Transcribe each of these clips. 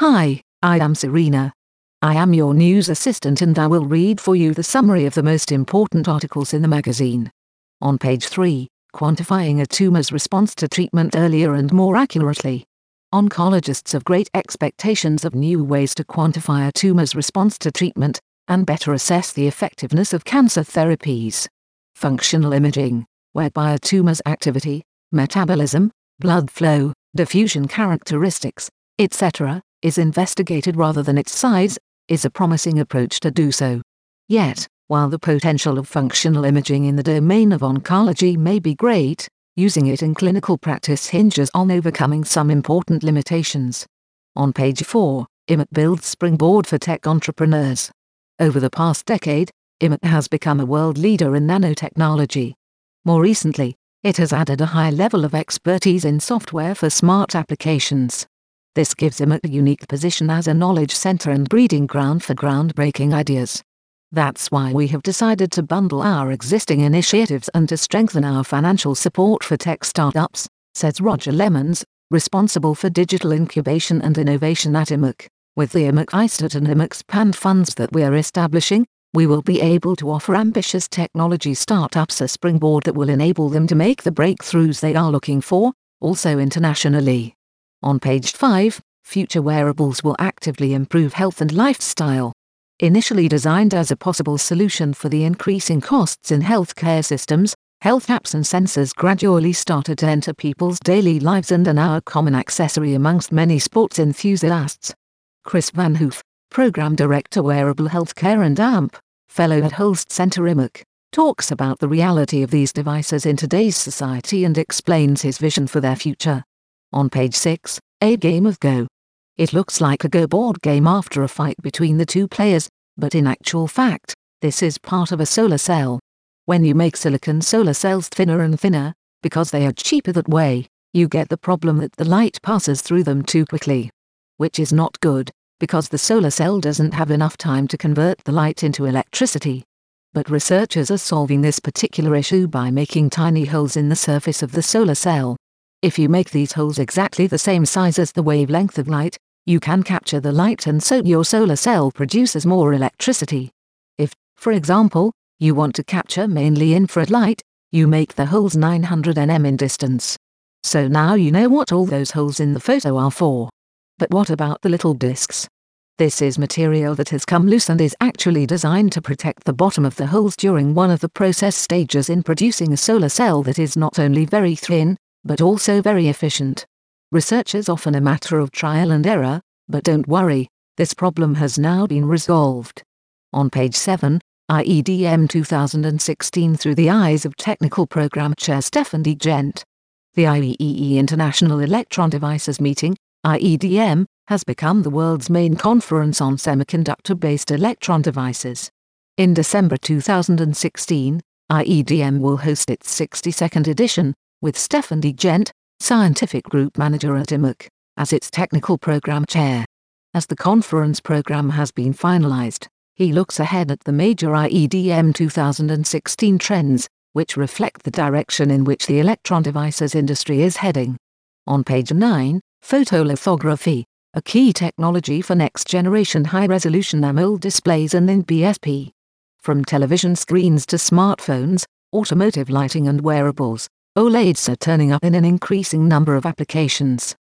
Hi, I am Serena. I am your news assistant and I will read for you the summary of the most important articles in the magazine. On page 3, quantifying a tumor's response to treatment earlier and more accurately. Oncologists have great expectations of new ways to quantify a tumor's response to treatment and better assess the effectiveness of cancer therapies. Functional imaging, whereby a tumor's activity, metabolism, blood flow, diffusion characteristics, etc., is investigated rather than its size, is a promising approach to do so. Yet, while the potential of functional imaging in the domain of oncology may be great, using it in clinical practice hinges on overcoming some important limitations. On page 4, IMEC builds springboard for tech entrepreneurs. Over the past decade, IMEC has become a world leader in nanotechnology. More recently, it has added a high level of expertise in software for smart applications. This gives him a unique position as a knowledge center and breeding ground for groundbreaking ideas. That's why we have decided to bundle our existing initiatives and to strengthen our financial support for tech startups, says Roger Lemmens, responsible for digital incubation and innovation at IMEC. With the IMEC istart and IMEC Expand funds that we are establishing, we will be able to offer ambitious technology startups a springboard that will enable them to make the breakthroughs they are looking for, also internationally. On page 5, future wearables will actively improve health and lifestyle. Initially designed as a possible solution for the increasing costs in healthcare systems, health apps and sensors gradually started to enter people's daily lives and are now a common accessory amongst many sports enthusiasts. Chris Van Hoof, Program Director Wearable Healthcare and AMP, Fellow at Holst Center IMEC, talks about the reality of these devices in today's society and explains his vision for their future. On page 6, a game of Go. It looks like a Go board game after a fight between the two players, but in actual fact, this is part of a solar cell. When you make silicon solar cells thinner and thinner, because they are cheaper that way, you get the problem that the light passes through them too quickly. Which is not good, because the solar cell doesn't have enough time to convert the light into electricity. But researchers are solving this particular issue by making tiny holes in the surface of the solar cell. If you make these holes exactly the same size as the wavelength of light, you can capture the light and so your solar cell produces more electricity. If, for example, you want to capture mainly infrared light, you make the holes 900 nm in distance. So now you know what all those holes in the photo are for. But what about the little discs? This is material that has come loose and is actually designed to protect the bottom of the holes during one of the process stages in producing a solar cell that is not only very thin, but also very efficient. Research is often a matter of trial and error, but don't worry, this problem has now been resolved. On page 7, IEDM 2016 through the eyes of Technical Program Chair Stefan De Gendt. The IEEE International Electron Devices Meeting, IEDM, has become the world's main conference on semiconductor-based electron devices. In December 2016, IEDM will host its 62nd edition, with Stefan De Gendt, Scientific Group Manager at IMEC, as its technical program chair. As the conference program has been finalized, he looks ahead at the major IEDM 2016 trends, which reflect the direction in which the electron devices industry is heading. On page 9, photolithography, a key technology for next generation high resolution AMOLED displays and in BSP. From television screens to smartphones, automotive lighting and wearables, OLEDs are turning up in an increasing number of applications.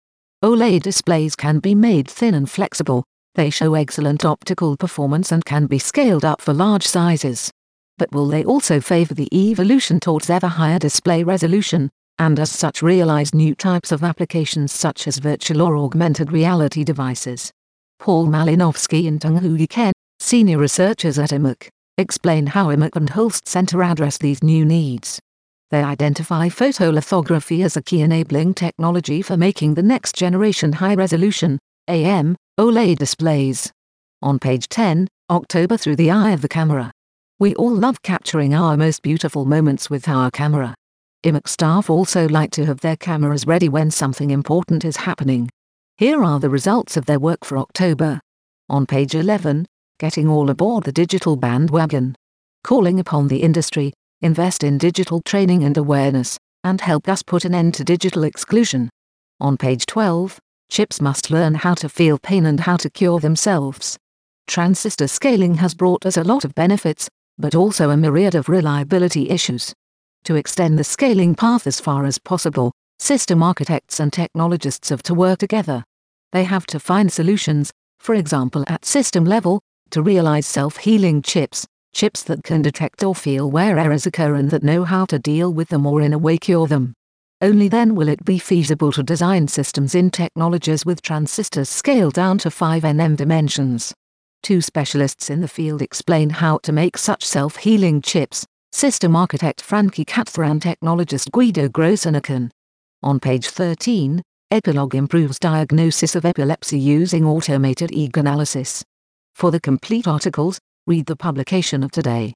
OLED displays can be made thin and flexible, they show excellent optical performance and can be scaled up for large sizes. But will they also favor the evolution towards ever higher display resolution, and as such realize new types of applications such as virtual or augmented reality devices? Paul Malinowski and Tung Huei Ken, senior researchers at IMEC, explain how IMEC and Holst Center address these new needs. They identify photolithography as a key enabling technology for making the next generation high resolution, AM, OLED displays. On page 10, October through the eye of the camera. We all love capturing our most beautiful moments with our camera. IMEC staff also like to have their cameras ready when something important is happening. Here are the results of their work for October. On page 11, getting all aboard the digital bandwagon. Calling upon the industry, invest in digital training and awareness, and help us put an end to digital exclusion. On page 12, chips must learn how to feel pain and how to cure themselves. Transistor scaling has brought us a lot of benefits, but also a myriad of reliability issues. To extend the scaling path as far as possible, system architects and technologists have to work together. They have to find solutions, for example at system level, to realize self-healing chips, chips that can detect or feel where errors occur and that know how to deal with them or in a way cure them. Only then will it be feasible to design systems in technologies with transistors scaled down to 5 nm dimensions. Two specialists in the field explain how to make such self-healing chips, system architect Francky Catthoor and technologist Guido Groeseneken. On page 13, Epilog improves diagnosis of epilepsy using automated EEG analysis. For the complete articles, read the publication of today.